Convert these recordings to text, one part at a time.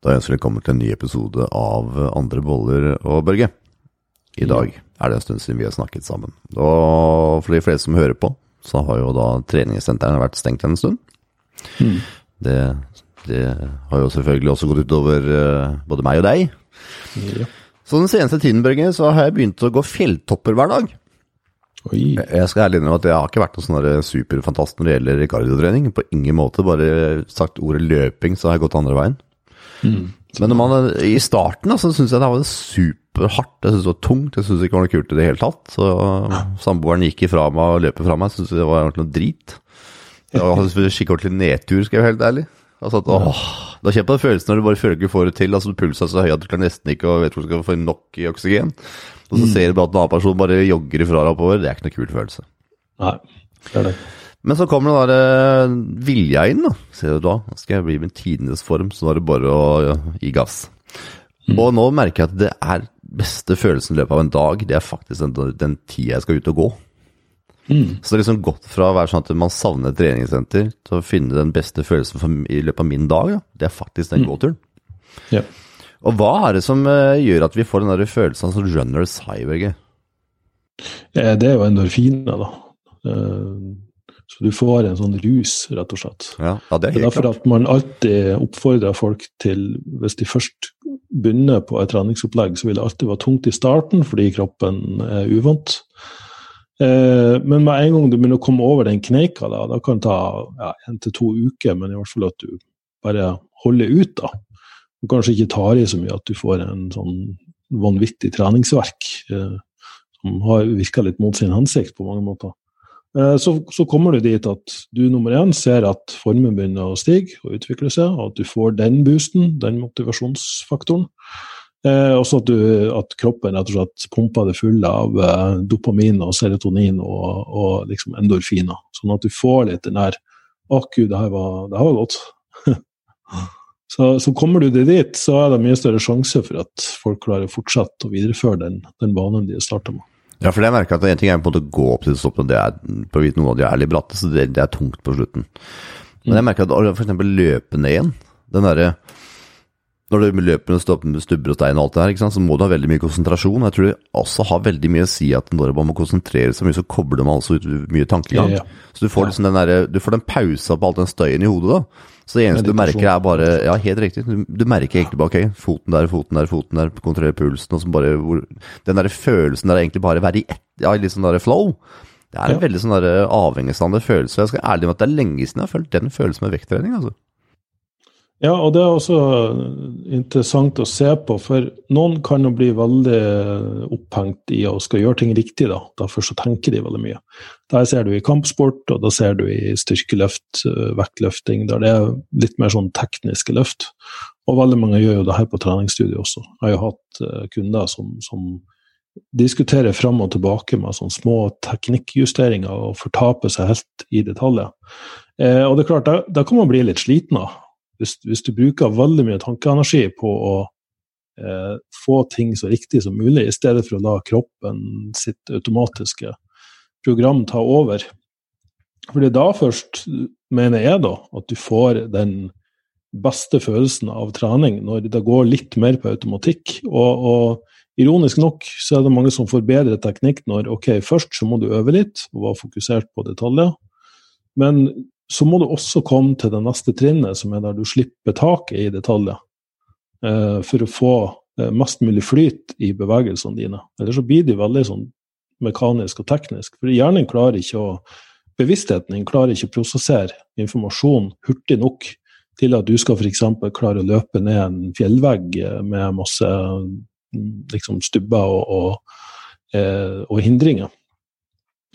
Da ønsker vi velkommen til en ny episode av Andre boller og Børge. I dag er det en stund siden vi har snakket sammen. Og for de fleste som hører på, så har jo da treningssentrene vært stengt en stund. Mm. Det, det har jo selvfølgelig også gått utover eh, både meg og deg. Ja. Så den seneste tiden, Børge, så har jeg begynt å gå fjelltopper hver dag. Oi. Jeg skal ærlig innrømme at jeg har ikke vært noen sånn superfantast når det gjelder kardiotrening. På ingen måte. Bare sagt ordet løping, så har jeg gått andre veien. Mm. Men når man, i starten altså, syns jeg det var superhardt. Jeg syntes det var tungt. Jeg syntes det ikke var noe kult i det hele tatt. Så samboeren gikk ifra meg og løp fra meg. Syntes det var noe drit. Jeg var skikkelig nedtur, skal jeg være helt ærlig. Altså at, åh, da kjenner den følelsen når du bare føler ikke får det til. altså Pulsen er så høy at du kan nesten ikke og vet hvor du skal få nok i oksygen. Og så ser du bare at en annen person bare jogger ifra deg oppover. Det er ikke noe kul følelse. Nei, det er det. Men så kommer den der eh, vilja inn, da. Ser du da, skal jeg bli min tidenes form, så nå er det bare å ja, gi gass. Og nå merker jeg at det er beste følelsen i løpet av en dag, det er faktisk den, den tida jeg skal ut og gå. Mm. Så det er liksom gått fra å være sånn at man savner et treningssenter, til å finne den beste følelsen for, i løpet av min dag, ja. det er faktisk den gåturen. Ja. Og hva er det som eh, gjør at vi får den der følelsen som runners high, Børge? Eh, Det er jo endorfiner, da. Så du får en sånn rus, rett og slett. Ja, ja det er Det er derfor klart. at man alltid oppfordrer folk til, hvis de først begynner på et treningsopplegg, så vil det alltid være tungt i starten fordi kroppen er uvant. Eh, Men med en gang du begynner å komme over den kneika, da, da kan det ta ja, en til to uker, men i hvert fall at du bare holder ut. da. Og kanskje ikke tar i så mye at du får en sånn vanvittig treningsverk eh, som har virka litt mot sin hensikt på mange måter. Eh, Så, så kommer du dit at du nummer én ser at formen begynner å stige og utvikle seg, og at du får den boosten, den motivasjonsfaktoren. Eh, også at, du, at kroppen rett og slett pumper det fulle av eh, dopamin og serotonin og, og liksom endorfiner. Sånn at du får litt den der Å, gud, det her var, det her var godt. så, så kommer du deg dit, så er det mye større sjanse for at folk klarer å fortsette å videreføre den, den vanen de starta med. Ja, for jeg merker at en ting er på en måte å gå opp til stoppen, det er på vite noen av de er litt bratte, så det, det er tungt på slutten. Men jeg merker at eksempel løpe ned igjen, den derre når du løper med stubber og stein og alt det her, så må du ha veldig mye konsentrasjon. Jeg tror det også har veldig mye å si at når man må konsentrere seg mye, så kobler man altså ut mye tankegang. Ja, ja. Så du får liksom den derre Du får den pausa på all den støyen i hodet, da. Så det eneste du merker er bare Ja, helt riktig. Du, du merker egentlig bare ok, foten der, foten der, foten der, kontrollere pulsen, og så bare hvor, Den derre følelsen der egentlig bare være i ett, ja, litt sånn derre flow. Det er en Ja. veldig sånn avhengighetsstandard avhengighetsdannende følelse. Jeg skal ærlig med at det er lenge siden jeg har følt den følelsen med vekttrening, altså. Ja, og det er også interessant å se på, for noen kan jo bli veldig opphengt i å skal gjøre ting riktig, da. Derfor så tenker de veldig mye. Der ser du i kampsport, og da ser du i styrkeløft, øh, vektløfting, der det er litt mer sånn tekniske løft. Og veldig mange gjør jo det her på treningsstudiet også. Jeg har jo hatt øh, kunder som, som diskuterer fram og tilbake med sånne små teknikkjusteringer og fortaper seg helt i detaljer. Eh, og det er klart, da, da kan man bli litt sliten av hvis, hvis du bruker veldig mye tankeenergi på å eh, få ting så riktig som mulig, i stedet for å la kroppen sitt automatiske program ta over. For det er da først, mener jeg, da, at du får den beste følelsen av trening, når det går litt mer på automatikk. Og, og ironisk nok så er det mange som får bedre teknikk når ok, først så må du øve litt og være fokusert på detaljer. Men så må du også komme til det neste trinnet, som er der du slipper taket i detaljer. Eh, for å få eh, mest mulig flyt i bevegelsene dine. Eller så blir de veldig sånn mekanisk og teknisk. For hjernen klarer ikke å Bevisstheten din klarer ikke å prosessere informasjon hurtig nok til at du skal f.eks. klare å løpe ned en fjellvegg eh, med masse mm, liksom, stubber og, og, og hindringer.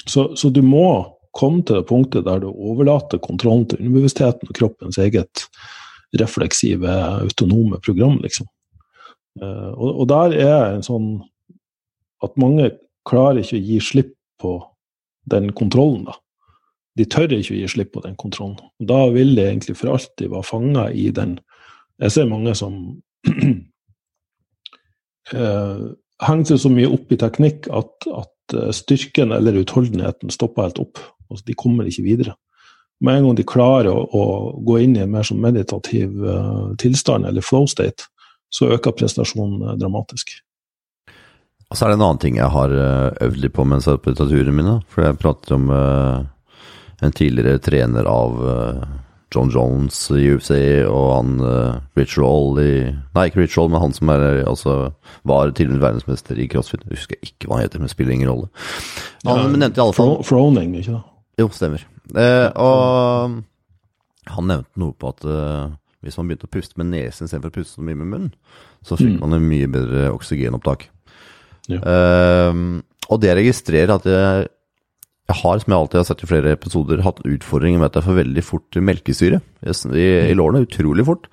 Så, så du må komme til det punktet der du overlater kontrollen til underbevisstheten og kroppens eget refleksive, autonome program, liksom. Eh, og, der er en sånn at mange klarer ikke å gi slipp på den kontrollen, da. De tør ikke å gi slipp på den kontrollen. Og da vil de egentlig for alltid være fanga i den Jeg ser mange som eh, henger seg så mye opp i teknikk at, at eh, styrken eller utholdenheten stopper helt opp. Altså, de kommer ikke videre. Med en gang de klarer å, å gå inn i en mer sånn meditativ uh, tilstand, eller flow state, så øker prestasjonen uh, dramatisk. Og så er det en annen ting jeg har øvd litt på mens jeg er på turen mine. For jeg prater om en tidligere trener av John Jones i UFC og han uh, Rich Roll i Nei, ikke Rich Roll, men han som er, altså, var tidligere verdensmester i crossfit. Jeg husker ikke hva han heter, men spiller ingen rolle. Han ja, nevnte i alle fall Froning, ikke sant? Jo, stemmer. Eh, og han nevnte noe på at eh, hvis man begynte å puste med nesen istedenfor å puste så mye med munnen, så fikk mm. man en mye bedre oksygenopptak. Ja. Eh, og det jeg registrerer, at jeg jeg har, som jeg alltid har sett i flere episoder, hatt utfordringer med at jeg får veldig fort melkesyre i, i lårene. Utrolig fort.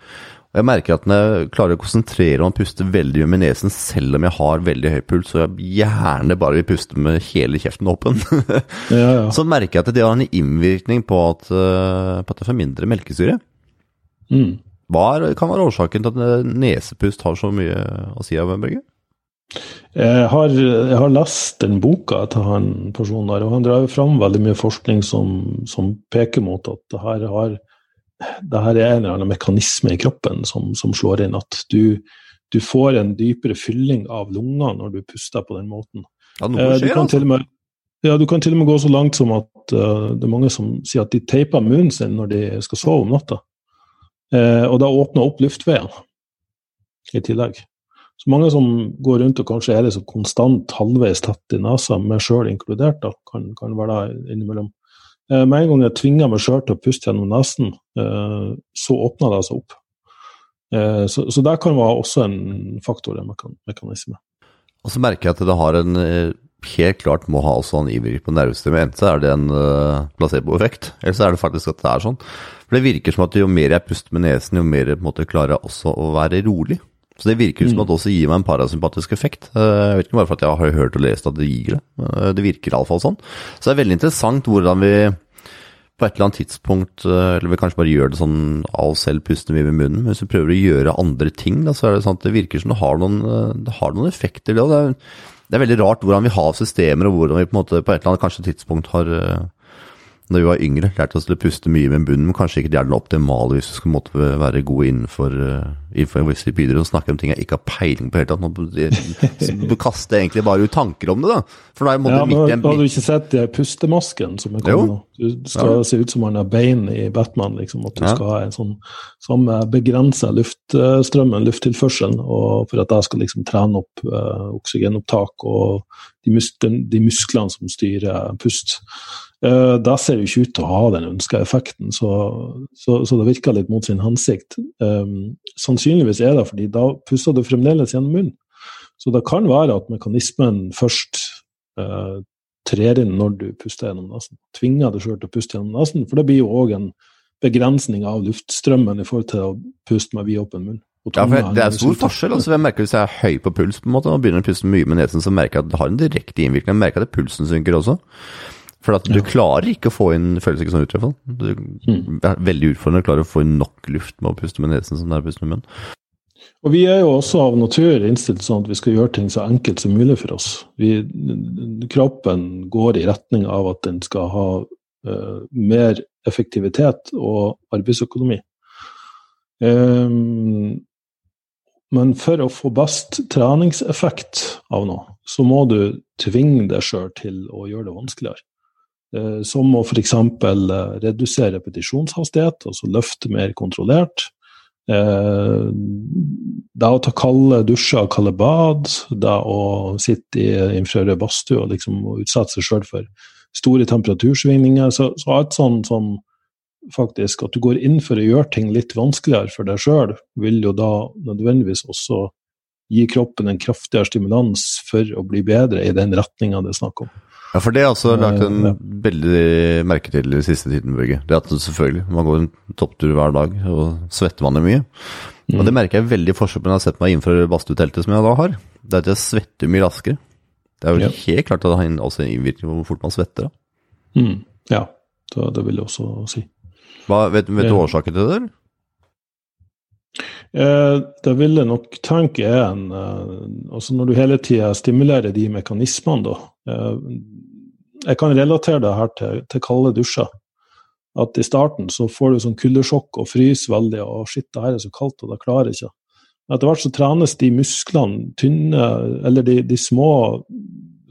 Og jeg merker at når jeg klarer å konsentrere og puste veldig med nesen, selv om jeg har veldig høy puls, og jeg gjerne bare vil puste med hele kjeften åpen, ja, ja. så merker jeg at det har en innvirkning på at, eh, på at jeg får mindre melkesyre. Mm. Hva er, kan være årsaken til at nesepust har så mye å si, Børge? Jeg har, jeg har, lest den boka til han personen der, og han drar fram veldig mye forskning som, som peker mot at det her, har, det her, er en eller annen mekanisme i kroppen som, som slår inn. At du, du, får en dypere fylling av lungene når du puster på den måten. Ja, noe skjer, du, kan med, ja, du kan til og med gå så langt som at uh, det er mange som sier at de teiper munnen sin når de skal sove om natta. Uh, og da åpner opp luftveiene i tillegg. Så mange som går rundt og kanskje er så konstant halvveis tett i nesa, meg sjøl inkludert, da, kan, kan være da innimellom. Eh, med en gang jeg tvinger meg sjøl til å puste gjennom nesen, eh, så åpner det seg opp. Eh, så, så det kan være også en faktor, en mekanisme. Og så merker jeg at det har en helt klart må ha også en innvirkning på nervesystemet. Enten er det en placeboeffekt, eller så er det faktisk at det er sånn. For det virker som at jo mer jeg puster med nesen, jo mer måte klarer jeg også å være rolig. Så det virker som mm. at det også gir meg en parasympatisk effekt. Eh, jeg vet ikke bare for at jeg har hørt og lest at det gir det. Eh, det virker iallfall sånn. Så det er veldig interessant hvordan vi på et eller annet tidspunkt, eh, eller vi kanskje bare gjør det sånn av oss selv, puster mye med munnen. Men hvis vi prøver å gjøre andre ting, da, så er det sånn at det virker som det har noen, det har noen effekter. Det er, det er veldig rart hvordan vi har systemer, og hvordan vi på, en måte, på et eller annet kanskje tidspunkt har når vi var yngre, lærte oss til å puste mye med bunnen, men kanskje ikke det er den optimale hvis du skal måtte være god innenfor, uh, innenfor vi begynner å snakke om ting jeg ikke har peiling på helt tatt. Du kaster egentlig bare ut tanker om det, da. For da er ja, midt i en Har du ikke sett pustemasken som er kommet nå? Du skal ja. se ut som han har bein i Batman, liksom. At du ja. skal ha en sånn samme begrensa luftstrømmen, lufttilførselen, og for at jeg skal liksom trene opp uh, oksygenopptak og de, mus de musklene som styrer pust. Uh, da ser det ikke ut til å ha den ønska effekten, så, så, så, det virker litt mot sin hensikt. Um, sannsynligvis er det fordi da puster du fremdeles gjennom munnen. Så det kan være at mekanismen først uh, trer inn når du puster gjennom nesen. Tvinger deg sjøl til å puste gjennom nesen, for det blir jo òg en begrensning av luftstrømmen i forhold til å puste med vidåpen munn. Ja, for Det er stor forskjell. altså jeg merker Hvis jeg er høy på puls på en måte, og begynner å puste mye med nesen, så merker jeg at det har en direkte innvirkning. Jeg merker at pulsen synker også. For at du ja. klarer ikke å få inn føles ikke sånn ut, i hvert fall. Det mm. er veldig utfordrende å klare å få inn nok luft med å puste med nesen som det er å puste med munnen. Og vi er jo også av natur innstilt sånn at vi skal gjøre ting så enkelt som mulig for oss. Vi, kroppen går i retning av at den skal ha uh, mer effektivitet og arbeidsøkonomi. Um, men for å få best treningseffekt av noe, så må du tvinge deg sjøl til å gjøre det vanskeligere. Eh, som å f.eks. Eh, redusere repetisjonshastighet, altså løfte mer kontrollert. Eh, det å ta kalde dusjer og kalde bad, det å sitte i infrarød badstue og liksom utsette seg sjøl for store temperatursvingninger. Så, så alt sånn som faktisk at du går inn for å gjøre ting litt vanskeligere for deg sjøl, vil jo da nødvendigvis også gi kroppen en kraftigere stimulans for å bli bedre i den retninga det er snakk om. Ja, for det har også lagt en ja. veldig merke til i siste tiden, Børge. Det at selvfølgelig, man går en topptur hver dag, og svetter man jo mye. Mm. Og det merker jeg veldig forskjell på når jeg har sett meg innenfor badstueteltet som jeg da har. Det er at jeg svetter mye raskere. Det er jo ja. helt klart at det har også en innvirkning på hvor fort man svetter. da. Mm. Ja, det, det, vil jeg også si. Hva, vet, vet du årsaken til det? eller? Eh, det jeg nok tenke er en eh, altså Når du hele tida stimulerer de mekanismene, da eh, Jeg kan relatere det her til, til kalde dusjer. At i starten så får du sånn kuldesjokk og fryser veldig, og shit, det her er så kaldt, og det klarer ikke. Etter hvert så trenes de musklene, tynne, eller de, de små,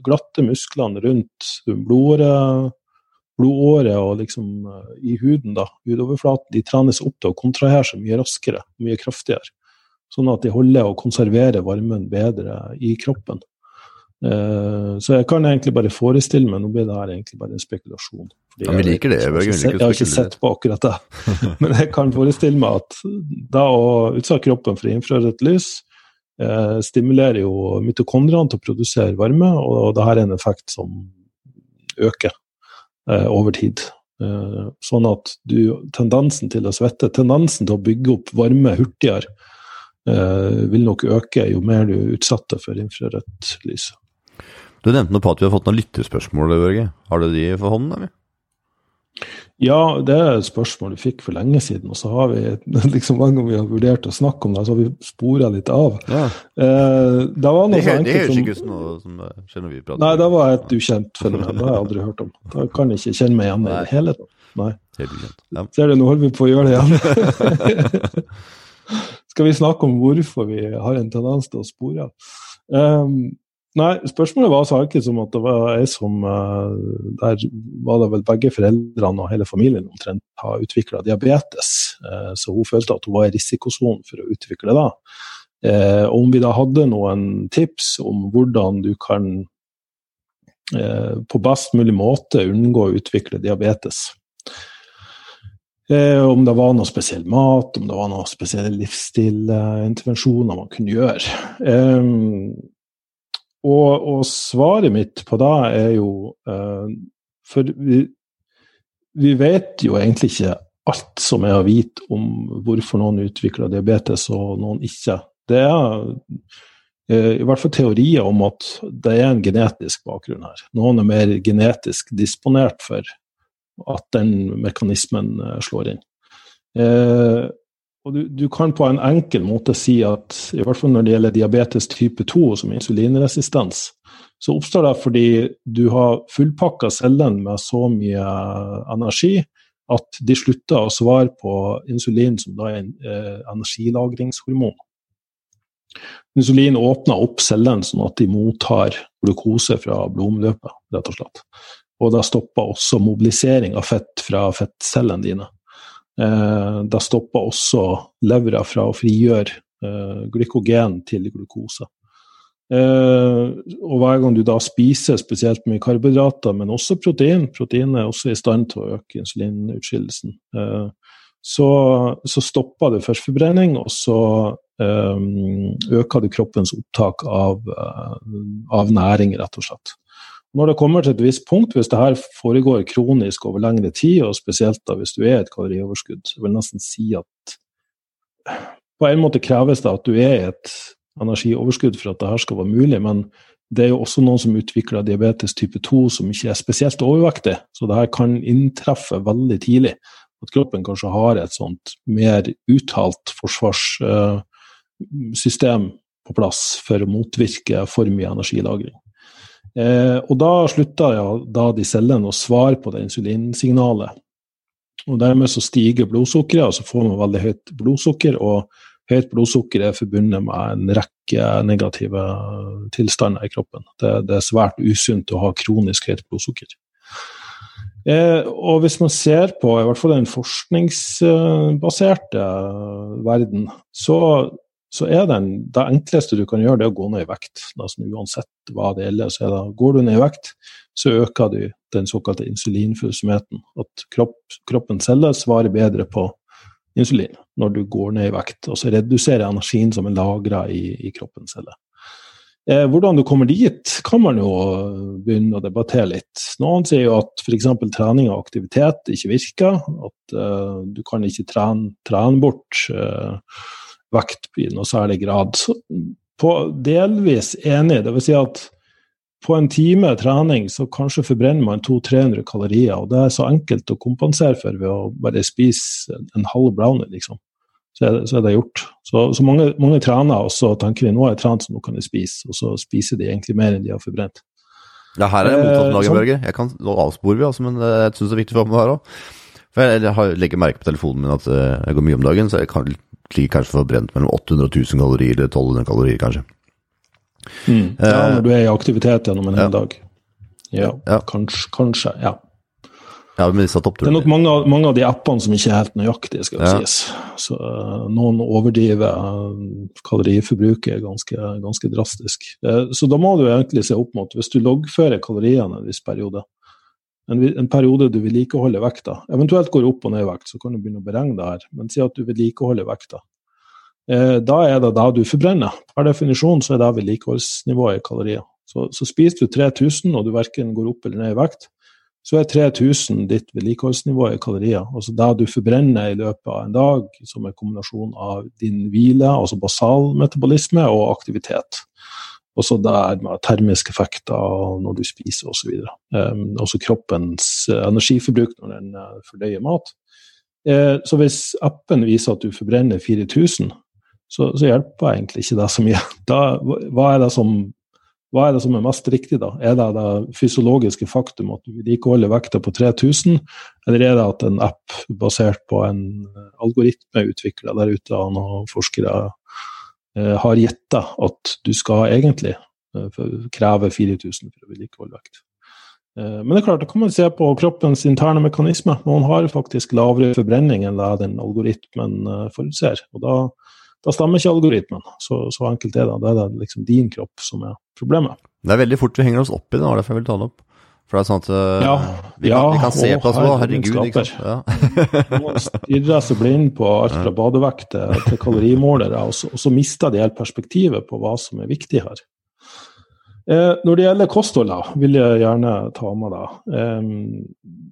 glatte musklene rundt blodåret, blodåret og liksom uh, i huden, da, hudoverflaten, de trenes opp til å kontrahere seg mye raskere, mye kraftigere. Sånn at de holder og konserverer varmen bedre i kroppen. Uh, så jeg kan egentlig bare forestille meg Nå blir det her egentlig bare en spekulasjon. Ja, vi liker det. Jeg, jeg, jeg, har ikke sett på akkurat det. Men jeg kan forestille meg at da å utsette kroppen for infrarødt lys uh, stimulerer jo mitokondriene til å produsere varme, og, og det her er en effekt som øker over tid. Sånn at du, tendensen til å svette, tendensen til å bygge opp varme hurtigere, vil nok øke jo mer du er utsatt for infrarødt lys. Du nevnte noe på at vi har fått noen lyttespørsmål, Børge. Har du de for hånden, eller? Ja, det er et spørsmål vi fikk for lenge siden. Og så har vi liksom hver gang vi har vurdert å snakke om det, så har vi spora litt av. Ja. Eh, det var noe det, så det er jo ikke som noe som skjer når vi prater. Nei, det var et ukjent fenomen. Det har jeg aldri hørt om. Da kan jeg ikke kjenne meg igjen i det hele tatt. Nei. Helt ukjent. Ja. Ser du, nå holder vi på å gjøre det igjen. Skal vi snakke om hvorfor vi har en tendens til å spore av? Um, Nei, spørsmålet var så enkelt som at det var jeg som uh, Der var det vel begge foreldrene og hele familien omtrent har utvikla diabetes. Uh, så hun følte at hun var i risikosonen for å utvikle det. Uh, om vi da hadde noen tips om hvordan du kan på best mulig måte unngå å utvikle diabetes. Om det var noe spesiell mat, om det var noe spesielle livsstilintervensjoner man kunne gjøre. Og, og, svaret mitt på det er jo uh, For vi, vi, vet jo egentlig ikke alt som er å vite om hvorfor noen utvikler diabetes og noen ikke. Det er uh, i hvert fall teorier om at det er en genetisk bakgrunn her. Noen er mer genetisk disponert for at den mekanismen uh, slår inn. Og du, du, kan på en enkel måte si at i hvert fall når det gjelder diabetes type 2, som insulinresistens, så oppstår det fordi du har fullpakka cellene med så mye energi at de slutter å svare på insulin, som da er en eh, energilagringshormon. Insulin åpner opp cellene sånn at de mottar glukose fra blodomløpet, rett og slett. Og det stopper også mobilisering av fett fra fettcellene dine. Eh, da stopper også levra fra å frigjøre eh, glykogen til glukose. Eh, og hver gang du da spiser spesielt mye karbohydrater, men også protein Protein er også i stand til å øke insulinutskillelsen. Så, så, stopper det førstforbrenning, og så øker det kroppens opptak av, av næring, rett og slett. Når det kommer til et visst punkt, hvis det her foregår kronisk over lengre tid, og spesielt da hvis du er et kalorioverskudd, så vil jeg nesten si at på en måte kreves det at du er i et energioverskudd for at det her skal være mulig, men det er jo også noen som utvikler diabetes type 2 som ikke er spesielt overvektig, så det her kan inntreffe veldig tidlig. At kroppen kanskje har et sånt mer uttalt forsvarssystem på plass for å motvirke for mye energilagring. Eh, og da slutta ja, da de cellene å svare på det insulinsignalet. Og dermed så stiger blodsukkeret, og så får man veldig høyt blodsukker. Og høyt blodsukker er forbundet med en rekke negative tilstander i kroppen. Det, det er svært usunt å ha kronisk høyt blodsukker. Eh, og hvis man ser på i hvert fall den forskningsbaserte verden, så så er den, det enkleste du kan gjøre, det er å gå ned i vekt. Altså, uansett hva det gjelder, så er det, går du ned i vekt, så øker du den såkalte insulinfølsomheten. At kropp, kroppens celler svarer bedre på insulin når du går ned i vekt. Og så reduserer energien som er lagra i, i kroppens celler. Eh, hvordan du kommer dit, kan man jo begynne å debattere litt. Noen sier jo at f.eks. trening og aktivitet ikke virker. At eh, du kan ikke trene, trene bort uh, vekt i noe særlig grad. Så på delvis enig, dvs. Si at på en time trening så kanskje forbrenner man 200-300 kalorier, og det er så enkelt å kompensere for ved å bare spise en halv brownie, liksom. Så er, det, så er det gjort. Så, så mange, mange, trener, og så tenker de nå har jeg trent, så nå kan jeg spise, og så spiser de egentlig mer enn de har forbrent. Ja, her er det motsatt, eh, Børge. Jeg kan, nå avsporer vi, altså, men jeg syns det er viktig for meg her òg. For jeg, har, legger merke på telefonen min at eh, jeg går mye om dagen, så jeg kan, ligger kanskje forbrent mellom 800 og 1000 kalorier, eller 1200 kalorier kanskje. Mm. Ja, når du er i aktivitet gjennom en Ja. hel dag. Ja, Ja. kanskje. kanskje ja. Ja, Det er nok mange, mange av de appene som ikke er helt nøyaktige, skal Ja. sies. Så eh, noen overdriver uh, kaloriforbruket ganske, ganske drastisk. Eh, så da må du egentlig se opp mot, hvis du loggfører kaloriene en viss periode, en, en periode du vedlikeholder vekta, eventuelt går opp og ned i vekt, så kan du begynne å beregne det her, men si at du vedlikeholder vekta. Eh, da er det da du forbrenner. Per definisjon så er det vedlikeholdsnivået i kalorier. Så, så spiser du 3000 og du verken går opp eller ned i vekt, så er 3000 ditt vedlikeholdsnivå i kalorier. Altså det du forbrenner i løpet av en dag, som er kombinasjon av din hvile, altså basal metabolisme, og aktivitet. Også der med termiske effekter når du spiser osv. Um, også kroppens eh, energiforbruk når den eh, fordøyer mat. Eh, så hvis appen viser at du forbrenner 4000, så, så hjelper egentlig ikke det så mye. Da, hva, er det som, hva er det som er mest riktig, da? Er det det fysiologiske faktum at du vedlikeholder vekta på 3000, eller er det at en app basert på en algoritme utvikla der ute av noen forskere har gitt deg at du skal egentlig eh, kreve 4000 for å vedlikeholde vekt? Eh, Men det er klart, da kan man se på kroppens interne mekanisme. Noen har faktisk lavere forbrenning enn det den algoritmen eh, forutser. Og da, da stemmer ikke algoritmen. Så, så enkelt er det. Da er det liksom din kropp som er problemet. Det er veldig fort vi henger oss opp i det, og derfor jeg vil ta det opp. For det er sånn at eh, Ja. vi, kan, Ja, vi kan se å, på oss og herregud, ikke sant. Ja. Stirrer seg blind på alt fra badevekt til kalorimålere, og så, og så mister de helt perspektivet på hva som er viktig her. Eh, når det gjelder kosthold, da, vil jeg gjerne ta med deg. Eh,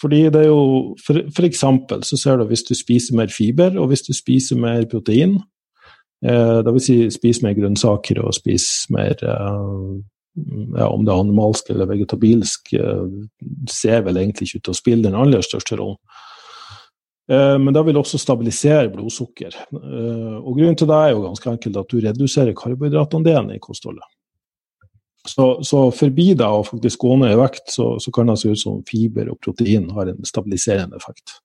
fordi det er jo for, for eksempel så ser du hvis du spiser mer fiber, og hvis du spiser mer protein, eh, det vil si spiser mer grønnsaker og spiser mer eh, ja, om det er animalsk eller vegetabilsk, eh, ser vel egentlig ikke ut til å spille den aller største rollen. Eh, Men det vil også stabilisere blodsukker. Eh, Og Grunnen til det er jo ganske enkelt at du reduserer karbohydratandelen i kostholdet. Så, så forbi det å faktisk gå ned i vekt, så, så kan det se ut som fiber og protein har en stabiliserende effekt.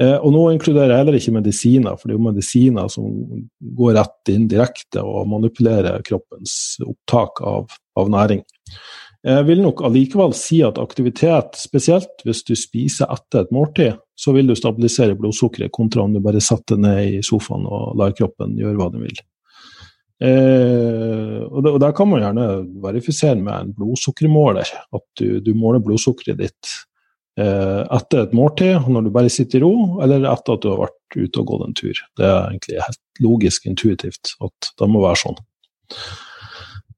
Eh, og nå inkluderer jeg heller ikke medisiner, for det er jo medisiner som går rett inn direkte og manipulerer kroppens opptak av, av næring. Jeg vil nok allikevel si at aktivitet, spesielt hvis du spiser etter et måltid, så vil du stabilisere blodsukkeret, kontra om du bare setter ned i sofaen og lar kroppen gjøre hva den vil. Eh, og, Der kan man gjerne verifisere med en blodsukkermåler, at du, du måler blodsukkeret ditt etter et måltid, når du bare sitter i ro, eller etter at du har vært ute og gått en tur. Det er egentlig helt logisk intuitivt at det må være sånn.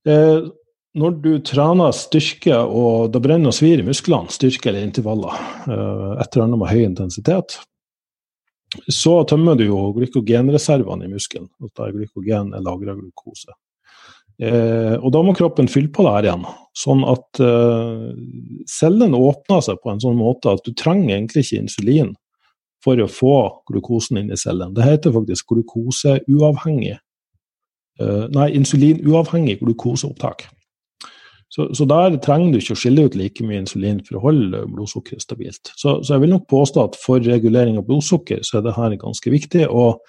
Eh, når du trener styrke og det brenner og svir i musklene, styrke eller intervaller, eh, et eller annet med høy intensitet, så tømmer du jo glykogenreservene i muskelen. og Der glykogen er lagra glukose. Eh, og da må kroppen fylle på det igjen, sånn at eh, cellene åpner seg på en sånn måte at du trenger egentlig ikke insulin for å få glukosen inn i cellen. Det heter faktisk glukoseuavhengig eh, Nei, insulinuavhengig glukoseopptak. Så, så, der trenger du ikke å skille ut like mye insulin for å holde blodsukkeret stabilt. Så, så, jeg vil nok påstå at for regulering av blodsukker så er det her ganske viktig. Og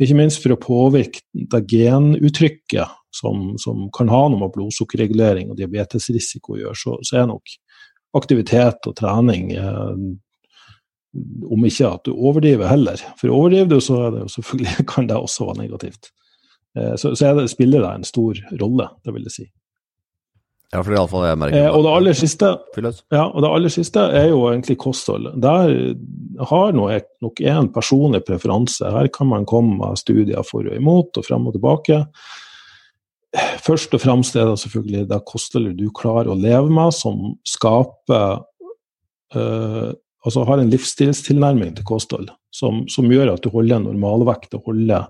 ikke minst for å påvirke det genuttrykket som, som kan ha noe med blodsukkerregulering og diabetesrisiko å gjøre, så, så er nok aktivitet og trening eh, om ikke at du overdriver heller. For overdriver du, så det kan det også være negativt. Eh, så, så det, spiller det en stor rolle, det vil jeg si. Ja, for iallfall jeg merker. Eh, og det aller siste ja, og det aller siste er jo egentlig kosthold. Der har nok, nok en personlig preferanse. Her kan man komme med studier for og imot, og frem og tilbake. Først og fremst er det selvfølgelig det kostholdet du klarer å leve med, som skaper øh, Altså har en livsstilstilnærming til kosthold som, som, gjør at du holder normalvekt og holder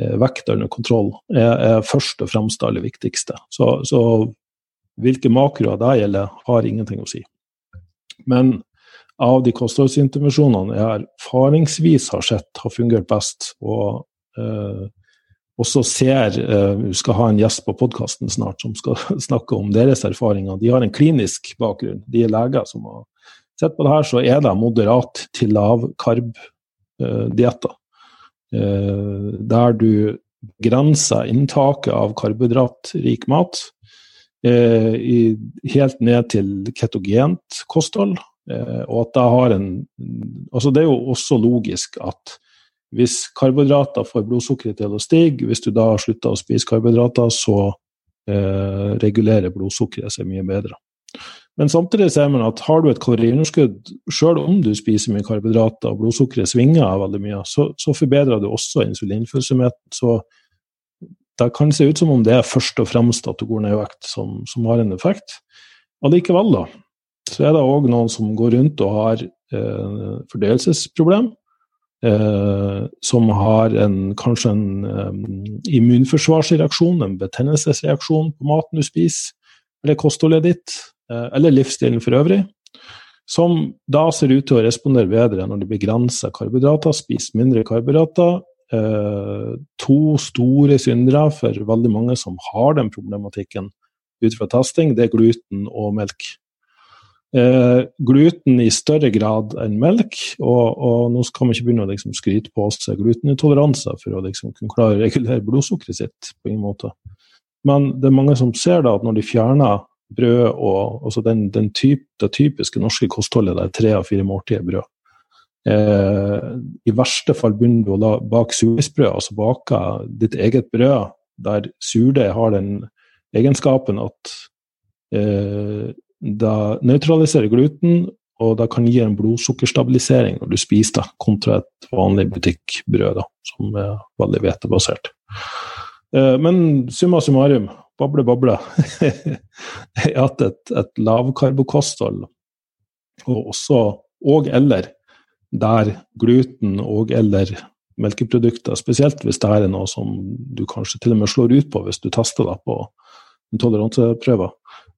øh, vekt under kontroll, er, er først og fremst det aller viktigste. Så, så hvilke makroer det gjelder, har ingenting å si. Men av de kostholdsintervensjonene jeg erfaringsvis har sett har fungert best, og eh, også ser eh, Vi skal ha en gjest på podkasten snart som skal snakke om deres erfaringer. De har en klinisk bakgrunn. De er leger som har Sett på det her, så er det moderat til lav karb-dietter. Eh, der du begrenser inntaket av karbohydratrik mat eh, helt ned til ketogent kosthold. Eh, og at det har en Altså, det er jo også logisk at hvis karbohydrater får blodsukkeret til å stige, hvis du da slutter å spise karbohydrater, så eh, regulerer blodsukkeret seg mye bedre. Men samtidig ser man at har du et kaloriunderskudd, selv om du spiser mye karbohydrater og blodsukkeret svinger veldig mye, så, så forbedrer du også insulinfølsomheten. Så det kan se ut som om det er først og fremst at du går ned i vekt som, som har en effekt. Allikevel, da, så er det òg noen som går rundt og har eh, fordøyelsesproblem. Eh, som har en, kanskje en um, immunforsvarsreaksjon, en betennelsesreaksjon på maten du spiser, eller kostholdet ditt, eh, eller livsstilen for øvrig. Som da ser ut til å respondere bedre når de begrenser karbohydrater, spiser mindre karbohydrater. Eh, to store syndere for veldig mange som har den problematikken ut fra testing, det er gluten og melk. Eh, gluten i større grad enn melk, og, og nå skal vi ikke begynne å liksom, skryte på oss glutenintoleranse for å liksom, kunne klare å regulere blodsukkeret sitt på ingen måte. Men det er mange som ser da at når de fjerner brød og altså den, den typ, det typiske norske kostholdet der tre av fire måltider brød eh, I verste fall begynner du å la bake surdeigsbrød, altså bake ditt eget brød der surdeig har den egenskapen at eh, det nøytraliserer gluten, og det kan gi en blodsukkerstabilisering når du spiser det, kontra et vanlig butikkbrød da, som er veldig hvetebasert. Eh, men summa summarum, bable, bable, er at et, et lavkarbokosthold, og også og eller der gluten og eller melkeprodukter, spesielt hvis det er noe som du kanskje til og med slår ut på hvis du tester det på intoleranseprøver,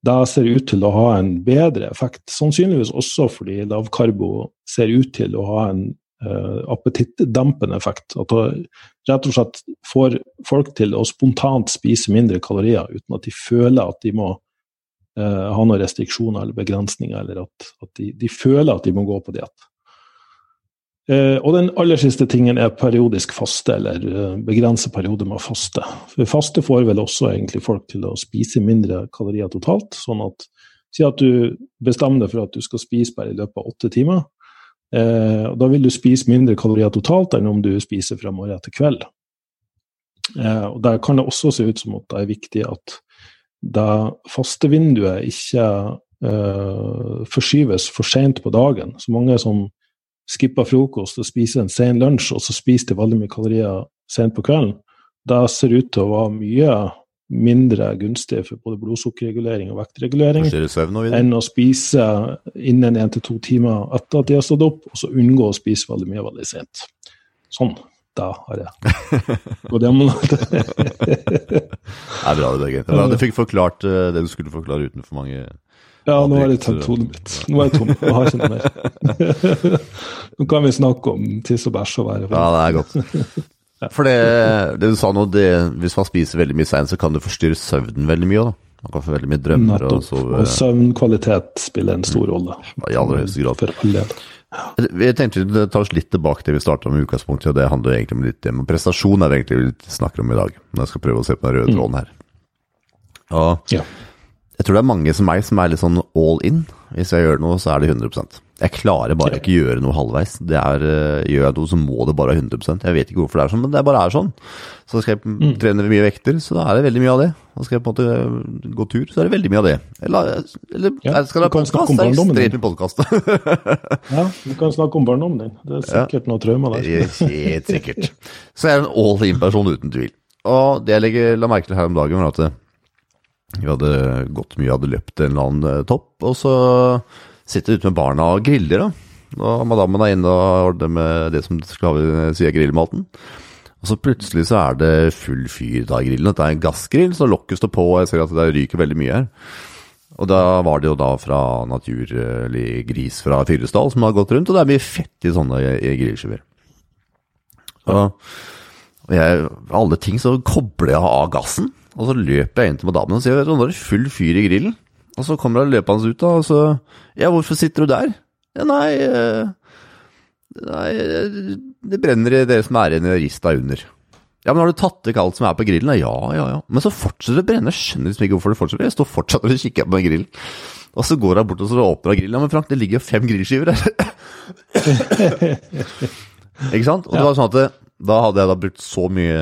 det ser ut til å ha en bedre effekt. Sannsynligvis også fordi lavkarbo ser ut til å ha en uh, appetittdempende effekt. At det rett og slett får folk til å spontant spise mindre kalorier uten at de føler at de må uh, ha noen restriksjoner eller begrensninger, eller at, at de, de, føler at de må gå på diett. Eh, og den aller siste tingen er periodisk faste, eller eh, begrense perioder med faste. For faste får vel også egentlig folk til å spise mindre kalorier totalt. sånn at Si at du bestemmer deg for at du skal spise bare i løpet av åtte timer. Eh, da vil du spise mindre kalorier totalt enn om du spiser fra morgen til kveld. Eh, og Der kan det også se ut som at det er viktig at det faste vinduet ikke eh, forskyves for sent på dagen. Så mange som skipper frokost og spiser en sen lunsj, og så spiser de veldig mye kalorier sent på kvelden, da ser det ut til å være mye mindre gunstig for både blodsukkerregulering og vektregulering enn å spise innen én til to timer etter at de har stått opp, og så unngå å spise veldig mye veldig sent. Sånn. Da har jeg Og det Det er bra, det, Birgit. Du fikk forklart eh, det du skulle forklare uten for mange ja, nå er det tatt hodet mitt. Nå er jeg tom. Jeg har ikke noe mer. nå kan vi snakke om tiss og bæsj og være Ja, det er godt. For det, det du sa nå, det, hvis man spiser veldig mye seint, så kan det forstyrre søvnen veldig mye. da. Man kan få veldig mye drømmer. Og, sove. og søvnkvalitet spiller en stor rolle. Ja, I aller høyeste grad. For alle. Jeg tenkte vi tar oss litt tilbake til vi starta med utgangspunktet, og det handler egentlig om litt om prestasjon, er det egentlig vi snakker om i dag. Når jeg skal prøve å se på den røde mm. tråden her. Og ja. Jeg tror det er mange som meg som er litt sånn all in. Hvis jeg gjør noe, så er det 100 Jeg klarer bare ikke gjøre noe halvveis. Det er, uh, Gjør jeg noe, så må det bare være 100% Jeg vet ikke hvorfor det er sånn, men det bare er sånn. Så skal jeg mm. trene mye vekter, så da er det veldig mye av det. Og skal jeg på en måte gå tur, så er det veldig mye av det. Eller, eller ja, skal det være podkast? Det er ekstremt mye podkast. ja, du kan snakke om barndommen din. Det er sikkert ja. noe traumer der. Helt sikkert. Så jeg er en all in-person uten tvil. Og det jeg legger, la merke til her om dagen, var at vi hadde gått mye, hadde løpt en eller annen eh, topp. Og så sitter vi ute med barna og griller. da. Og madammen er inne og ordner med det som skal si er grillmaten. Og så plutselig så er det full fyr da i grillen. Det er en gassgrill, så lokket står på, og jeg ser at det ryker veldig mye her. Og da var det jo da fra naturlig gris fra Fyresdal som har gått rundt, og det er mye fett i sånne grillskiver. Og, og jeg, alle ting så kobler jeg av gassen. Og så løper jeg inn til madammen og sier nå er det full fyr i grillen. Og så kommer hun løpende ut, da, og så Ja, hvorfor sitter du der? Nei, eh, nei det brenner i dere som er igjen i rista under. Ja, men har du tatt vekk alt som er på grillen? Ja, ja, ja. Men så fortsetter det å brenne. Skjønner liksom ikke hvorfor det fortsetter. Jeg står fortsatt og kikker på den grillen. Og så går hun bort og så åpner hun grillen. Ja, men Frank, det ligger jo fem grillskiver her. ikke sant? Og det var sånn at det, da hadde jeg da brukt så mye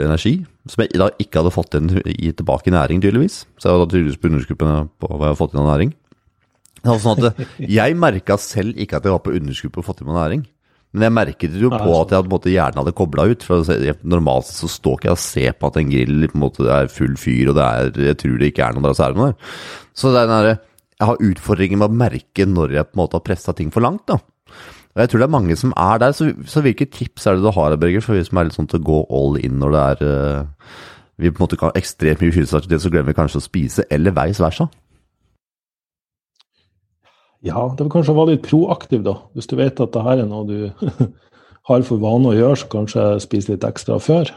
energi som jeg da ikke hadde fått inn i, tilbake i næring, tydeligvis. Så jeg var tydeligvis på underskuppene på hva jeg hadde fått inn av næring. Det var sånn at Jeg merka selv ikke at jeg var på underskudd på å få til meg næring. Men jeg merket jo på at jeg måte, hjernen hadde kobla ut. for Normalt så står ikke jeg og ser på at en grill på en måte, er full fyr, og det er, jeg tror det ikke er noen noe der. Så det er den der, Jeg har utfordringer med å merke når jeg på en måte har pressa ting for langt. da. Og Jeg tror det er mange som er der. Så, så hvilke tips er det du har, Berger, for vi som er litt sånn til å gå all in når det er uh, Vi på en måte kan ekstremt mye fysisk så glemmer vi kanskje å spise, eller veis versa? Ja, det vil kanskje være litt proaktiv, da. Hvis du vet at det her er noe du har for vane å gjøre, så kanskje spise litt ekstra før.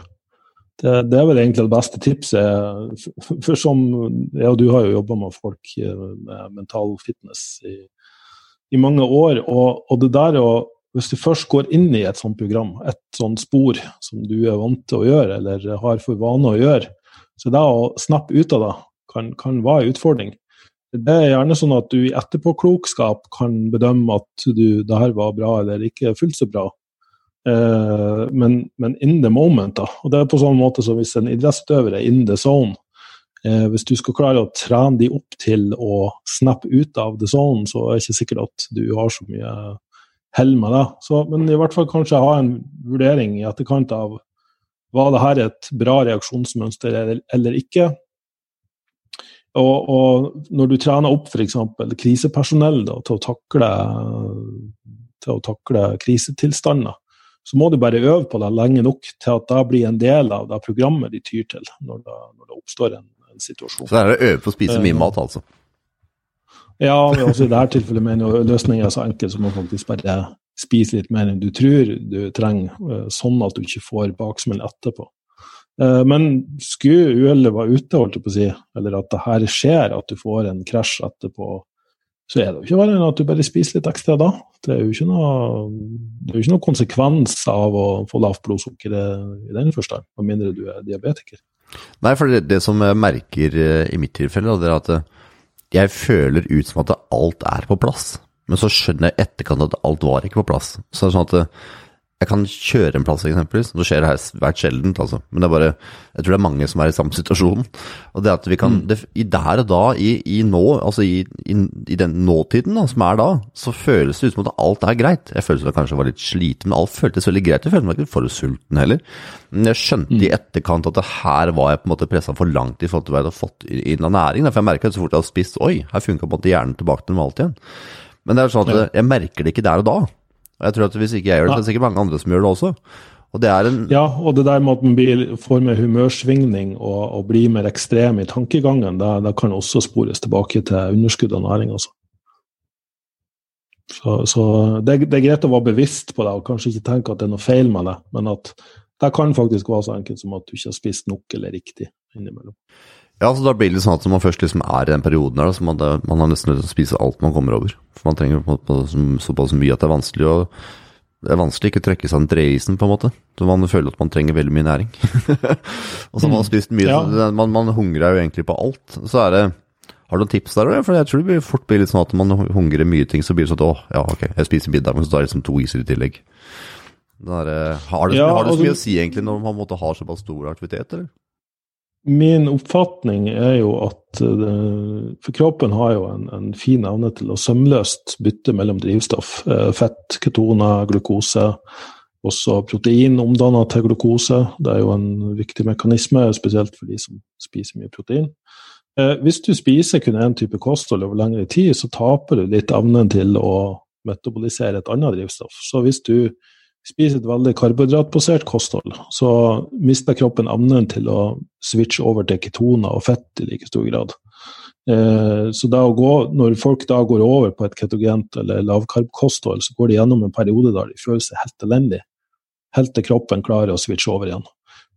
Det, det, er vel egentlig det beste tipset. For som jeg og du har jo jobba med folk eh, med mental fitness i, i mange år, og, og, det der å Hvis du først går inn i et sånt program, et sånt spor som du er vant til å gjøre, eller har for vane å gjøre, så det å snappe ut av det kan, kan være en utfordring. Det er gjerne sånn at du i etterpåklokskap kan bedømme at du, det her var bra eller ikke fullt så bra. Eh, men, men, in the moment, da. Og det er på sånn måte som hvis en idrettsutøver er in the zone. Eh, hvis du skal klare å trene de opp til å snappe ut av the zone, så er det ikke sikkert at du har så mye hell med det. Så, men i hvert fall kanskje ha en vurdering i etterkant av var det her et bra reaksjonsmønster eller, eller ikke. Og, og, når du trener opp f.eks. krisepersonell da, til, å takle, til å takle krisetilstander, så må du bare øve på det lenge nok til at det blir en del av det programmet de tyr til når det, når det oppstår en, situasjon. Så det er å øve på å spise mye mat, altså? Ja, også i dette tilfellet mener jeg løsningen er så enkel som å faktisk bare spise litt mer enn du tror du trenger, eh, sånn at du ikke får baksmell etterpå. Eh, men skulle uhellet være ute, holdt jeg på å si, eller at det her skjer, at du får en krasj etterpå, så er det jo ikke verre enn at du bare spiser litt ekstra da. Det er jo ikke noe, det er jo ikke noe konsekvens av å få lavt blodsukker i den forstand, med mindre du er diabetiker. Nei, for det, det som jeg merker eh, i mitt tilfelle, det er at eh, jeg føler ut som at alt er på plass. Men så skjønner jeg etterkant at alt var ikke på plass. Så det er sånn at jeg kan kjøre en plass, eksempelvis. Det skjer her svært sjeldent, altså. Men det er bare Jeg tror det er mange som er i samme situasjon. Og det at vi kan mm. det, I der og da, i, i nå, altså i, i, i, den nåtiden da, som er da, så føles det ut som at alt er greit. Jeg følte jeg kanskje var litt sliten, men alt føltes veldig greit. Jeg følte meg ikke for sulten heller. Men jeg skjønte mm. i etterkant at det her var jeg på en måte pressa for langt i forhold til hva jeg hadde fått inn av næring. For jeg merka så fort jeg hadde spist Oi, her funka på en måte hjernen tilbake til normalt igjen. Men det er sånn at jeg merker det ikke der og da. Og jeg tror at Hvis ikke jeg gjør det, så er det sikkert mange andre som gjør det også. Og det er en ja, og det der med at man blir, får mer humørsvingning og, og blir mer ekstrem i tankegangen, det, kan også spores tilbake til underskudd av næring. Altså. Så, så det, det, er greit å være bevisst på det, og kanskje ikke tenke at det er noe feil med det, men at det kan faktisk være så enkelt som at du ikke har spist nok eller riktig innimellom. Ja, så da blir det sånn at man først liksom er i den perioden her, så man, man har nesten nødt til å spise alt man kommer over. For man trenger på, på, såpass mye at det er vanskelig å det er vanskelig ikke å trekke seg en dreisen, på en måte. Så man føler at man trenger veldig mye næring. og så har man mm. spist mye, ja. man, man hungrer jo egentlig på alt. Så er det Har du noen tips der? For jeg tror det blir fort blir litt sånn at man hungrer mye ting, så blir det sånn at å, ja, ok, jeg spiser middag, men så tar jeg liksom to iser i tillegg. Der, har det, ja, har det så mye å si egentlig når man måtte ha såpass stor aktivitet, eller? Min oppfatning er jo at eh, For kroppen har jo en, en, fin evne til å sømløst bytte mellom drivstoff. Eh, fett, ketoner, glukose. Også protein omdanna til glukose. Det er jo en viktig mekanisme, spesielt for de som spiser mye protein. Eh, hvis du spiser kun én type kosthold over lengre tid, så taper du litt evnen til å metabolisere et annet drivstoff. Så hvis du spiser et veldig karbohydratbasert kosthold, så mister kroppen evnen til å switche over til ketoner og fett i like stor grad. Eh, så gå, når folk da går over på et ketogent eller lavkarbkosthold, så går de gjennom en periode der de føler seg helt elendig, helt til kroppen klarer å switche over igjen.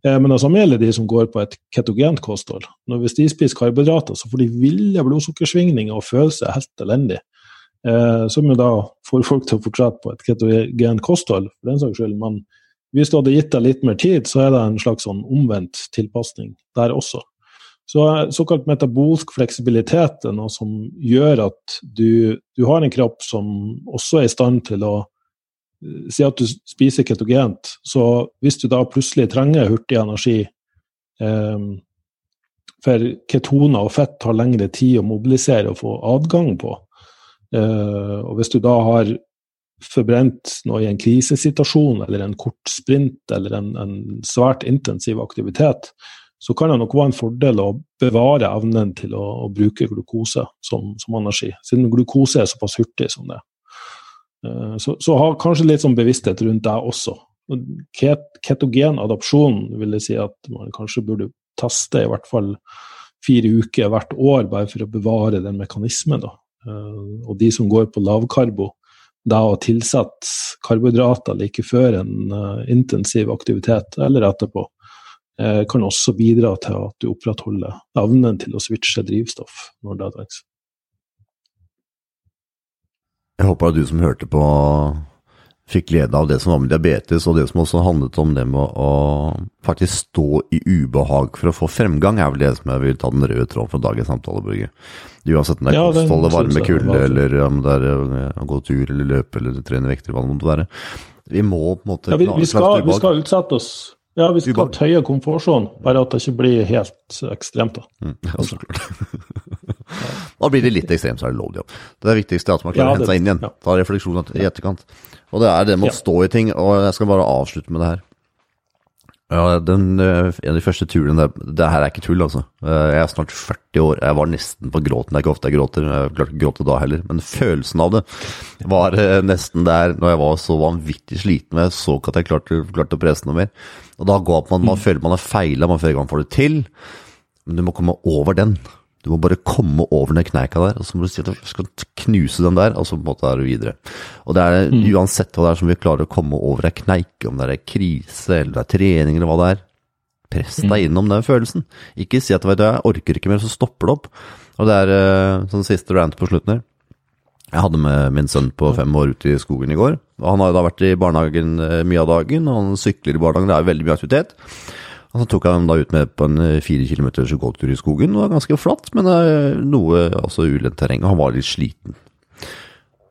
Eh, men det samme gjelder de som går på et ketogent kosthold. Når hvis de spiser karbohydrater, så får de ville blodsukkersvingninger og føler seg helt elendig. Eh, som jo da får folk til å fortsette på et ketogen kosthold, for den saks skyld. Men hvis du hadde gitt deg litt mer tid, så er det en slags sånn omvendt tilpasning der også. Så Såkalt metabolsk fleksibilitet er noe som gjør at du, du har en kropp som også er i stand til å Si at du spiser ketogent, så hvis du da plutselig trenger hurtig energi eh, For ketoner og fett tar lengre tid å mobilisere og få adgang på. Eh, og hvis du da har forbrent noe i en krisesituasjon eller en kort sprint eller en, en svært intensiv aktivitet, så kan det nok være en fordel å bevare evnen til å, å bruke glukose som, som, energi, siden glukose er såpass hurtig som det. Uh, så, så ha kanskje litt sånn bevissthet rundt det også. Ket, ketogen adopsjon vil jeg si at man kanskje burde teste i hvert fall fire uker hvert år, bare for å bevare den mekanismen. da. Uh, og de som går på lavkarbo, da å tilsette karbohydrater like før en uh, intensiv aktivitet eller etterpå, Eh, kan også bidra til at du opprettholder evnen til å switche drivstoff når det trengs. Jeg håper at du som hørte på fikk glede av det som var med diabetes, og det som også handlet om det med å faktisk stå i ubehag for å få fremgang, er vel det som jeg vil ta den røde tråden fra dagens samtale, Børge. Uansett om det er ja, kosthold, varme, kulde, eller om det er å gå tur eller løpe eller trene vekter, hva det måtte være. Vi må på en måte ja, vi, vi, skal, vi skal utsette oss ja, vi skal tøye komfortsonen, bare at det ikke blir helt ekstremt. Da mm, ja, så klart. Da blir det litt ekstremt, så er det lov, jobb. Det er viktigste er at man klarer ja, å hente seg inn igjen. Ja. Ta refleksjon i etterkant. Og det er det med å stå i ting, og jeg skal bare avslutte med det her. Ja, den, eh, En av de første turene Det her er ikke tull, altså. Eh, jeg er snart 40 år. Jeg var nesten på gråten. Det er ikke ofte jeg gråter. Jeg klarte ikke å gråte da heller. Men følelsen av det var eh, nesten der når jeg var så vanvittig sliten jeg så ikke at jeg klarte, klarte å presse noe mer. Og da går man, man mm. føler man har feila, man føler man får det til. Men du må komme over den. Du må bare komme over den kneika der, og så må du si at du skal knuse den der, og så på en måte er du videre. Og det er mm. uansett hva det er som vi klarer å komme over ei kneik, om det er krise, eller det er trening, eller hva det er. Press deg mm. innom den følelsen. Ikke si at vet du, jeg orker ikke mer, så stopper det opp. Og det er uh, sånn siste rant på slutten her. Jeg hadde med min sønn på fem år ute i skogen i går. Han har da vært i barnehagen eh, mye av dagen, og han sykler i barnehagen, det er veldig mye aktivitet. Og så tok jeg dem da ut med på en eh, fire kilometers gåtur i skogen. Det var ganske flatt, men noe altså ulendt terreng. Han var litt sliten.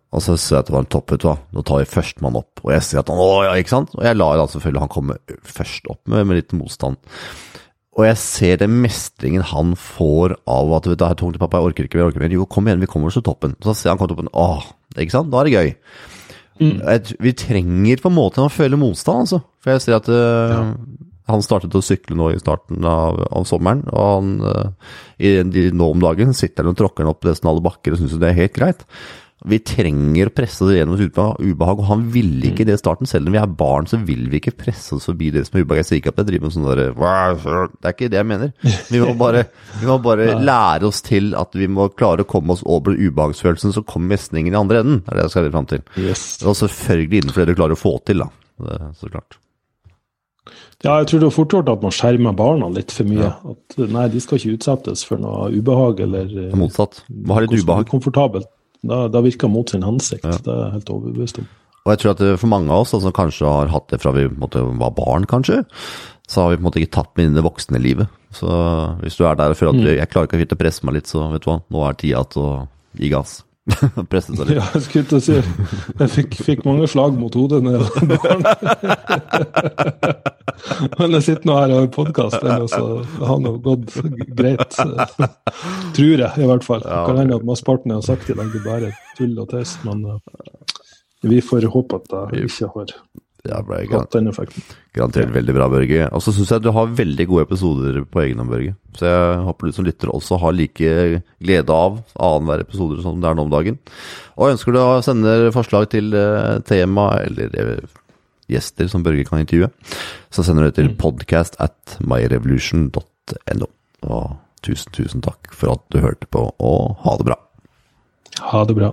Og så ser jeg at det var en topp, vet du hva. Nå tar jeg førstemann opp. Og jeg ser at han Å ja, ikke sant? Og jeg lar altså selvfølgelig han komme først opp med, med litt motstand. Og jeg ser den mestringen han får av at vet du, det er tungt, pappa, jeg orker ikke jeg orker mer. Jo, kom igjen, vi kommer oss til toppen. Så ser han kommer til toppen. åh, ikke sant? Da er det gøy. Mm. vi trenger på en måte å føle motstand, altså. For jeg ser at uh, ja. Han startet å sykle nå i starten av, av sommeren, og han, i, i, nå om dagen sitter han og tråkker opp nesten alle bakker og syns det er helt greit. Vi trenger å presse det gjennom ubehag, og han ville ikke det i starten. Selv om vi er barn, så vil vi ikke presse oss forbi det som er ubehag. Jeg sier ikke at jeg driver med sånn derre Det er ikke det jeg mener. Vi må bare, vi må bare lære oss til at vi må klare å komme oss over ubehagsfølelsen, så kommer mestringen i andre enden. Det er det jeg skal fram til. Yes. Og selvfølgelig innenfor det du klarer å få til, da. Det, så klart. Ja, jeg tror det er fort gjort at man skjermer barna litt for mye. Ja. At nei, de skal ikke utsettes for noe ubehag eller Motsatt. Hva har litt ubehag. Komfortabelt. Da, da virker mot sin hensikt. Ja. Det er jeg helt overbevist om. Og jeg tror at for mange av oss som altså, kanskje har hatt det fra vi måte, var barn, kanskje, så har vi på en måte ikke tatt med inn det voksne livet. Så hvis du er der og føler at mm. jeg klarer ikke å presse meg litt, så vet du hva, nå er tida til å gi gass. Presse seg litt. Ja, jeg skulle til å si Jeg fikk, fikk mange slag mot hodet da jeg var barn. Men jeg sitter nå her og har podkast, så det har nå gått greit. Tror jeg, i hvert fall. Det kan hende at mesteparten jeg har sagt i dag, er bare tull og tøys, men uh, vi får håpe at jeg ikke har hatt den effekten. Garantert veldig bra, Børge. Og så syns jeg du har veldig gode episoder på egen hånd, Børge. Så jeg håper du som lytter også har like glede av annenhver episode som det er nå om dagen. Og ønsker du å sende forslag til uh, tema eller uh, gjester som Børge kan intervjue, så sender du det til mm. podcast at myrevolution.no. Og tusen, tusen takk for at du hørte på, og ha det bra. Ha det bra.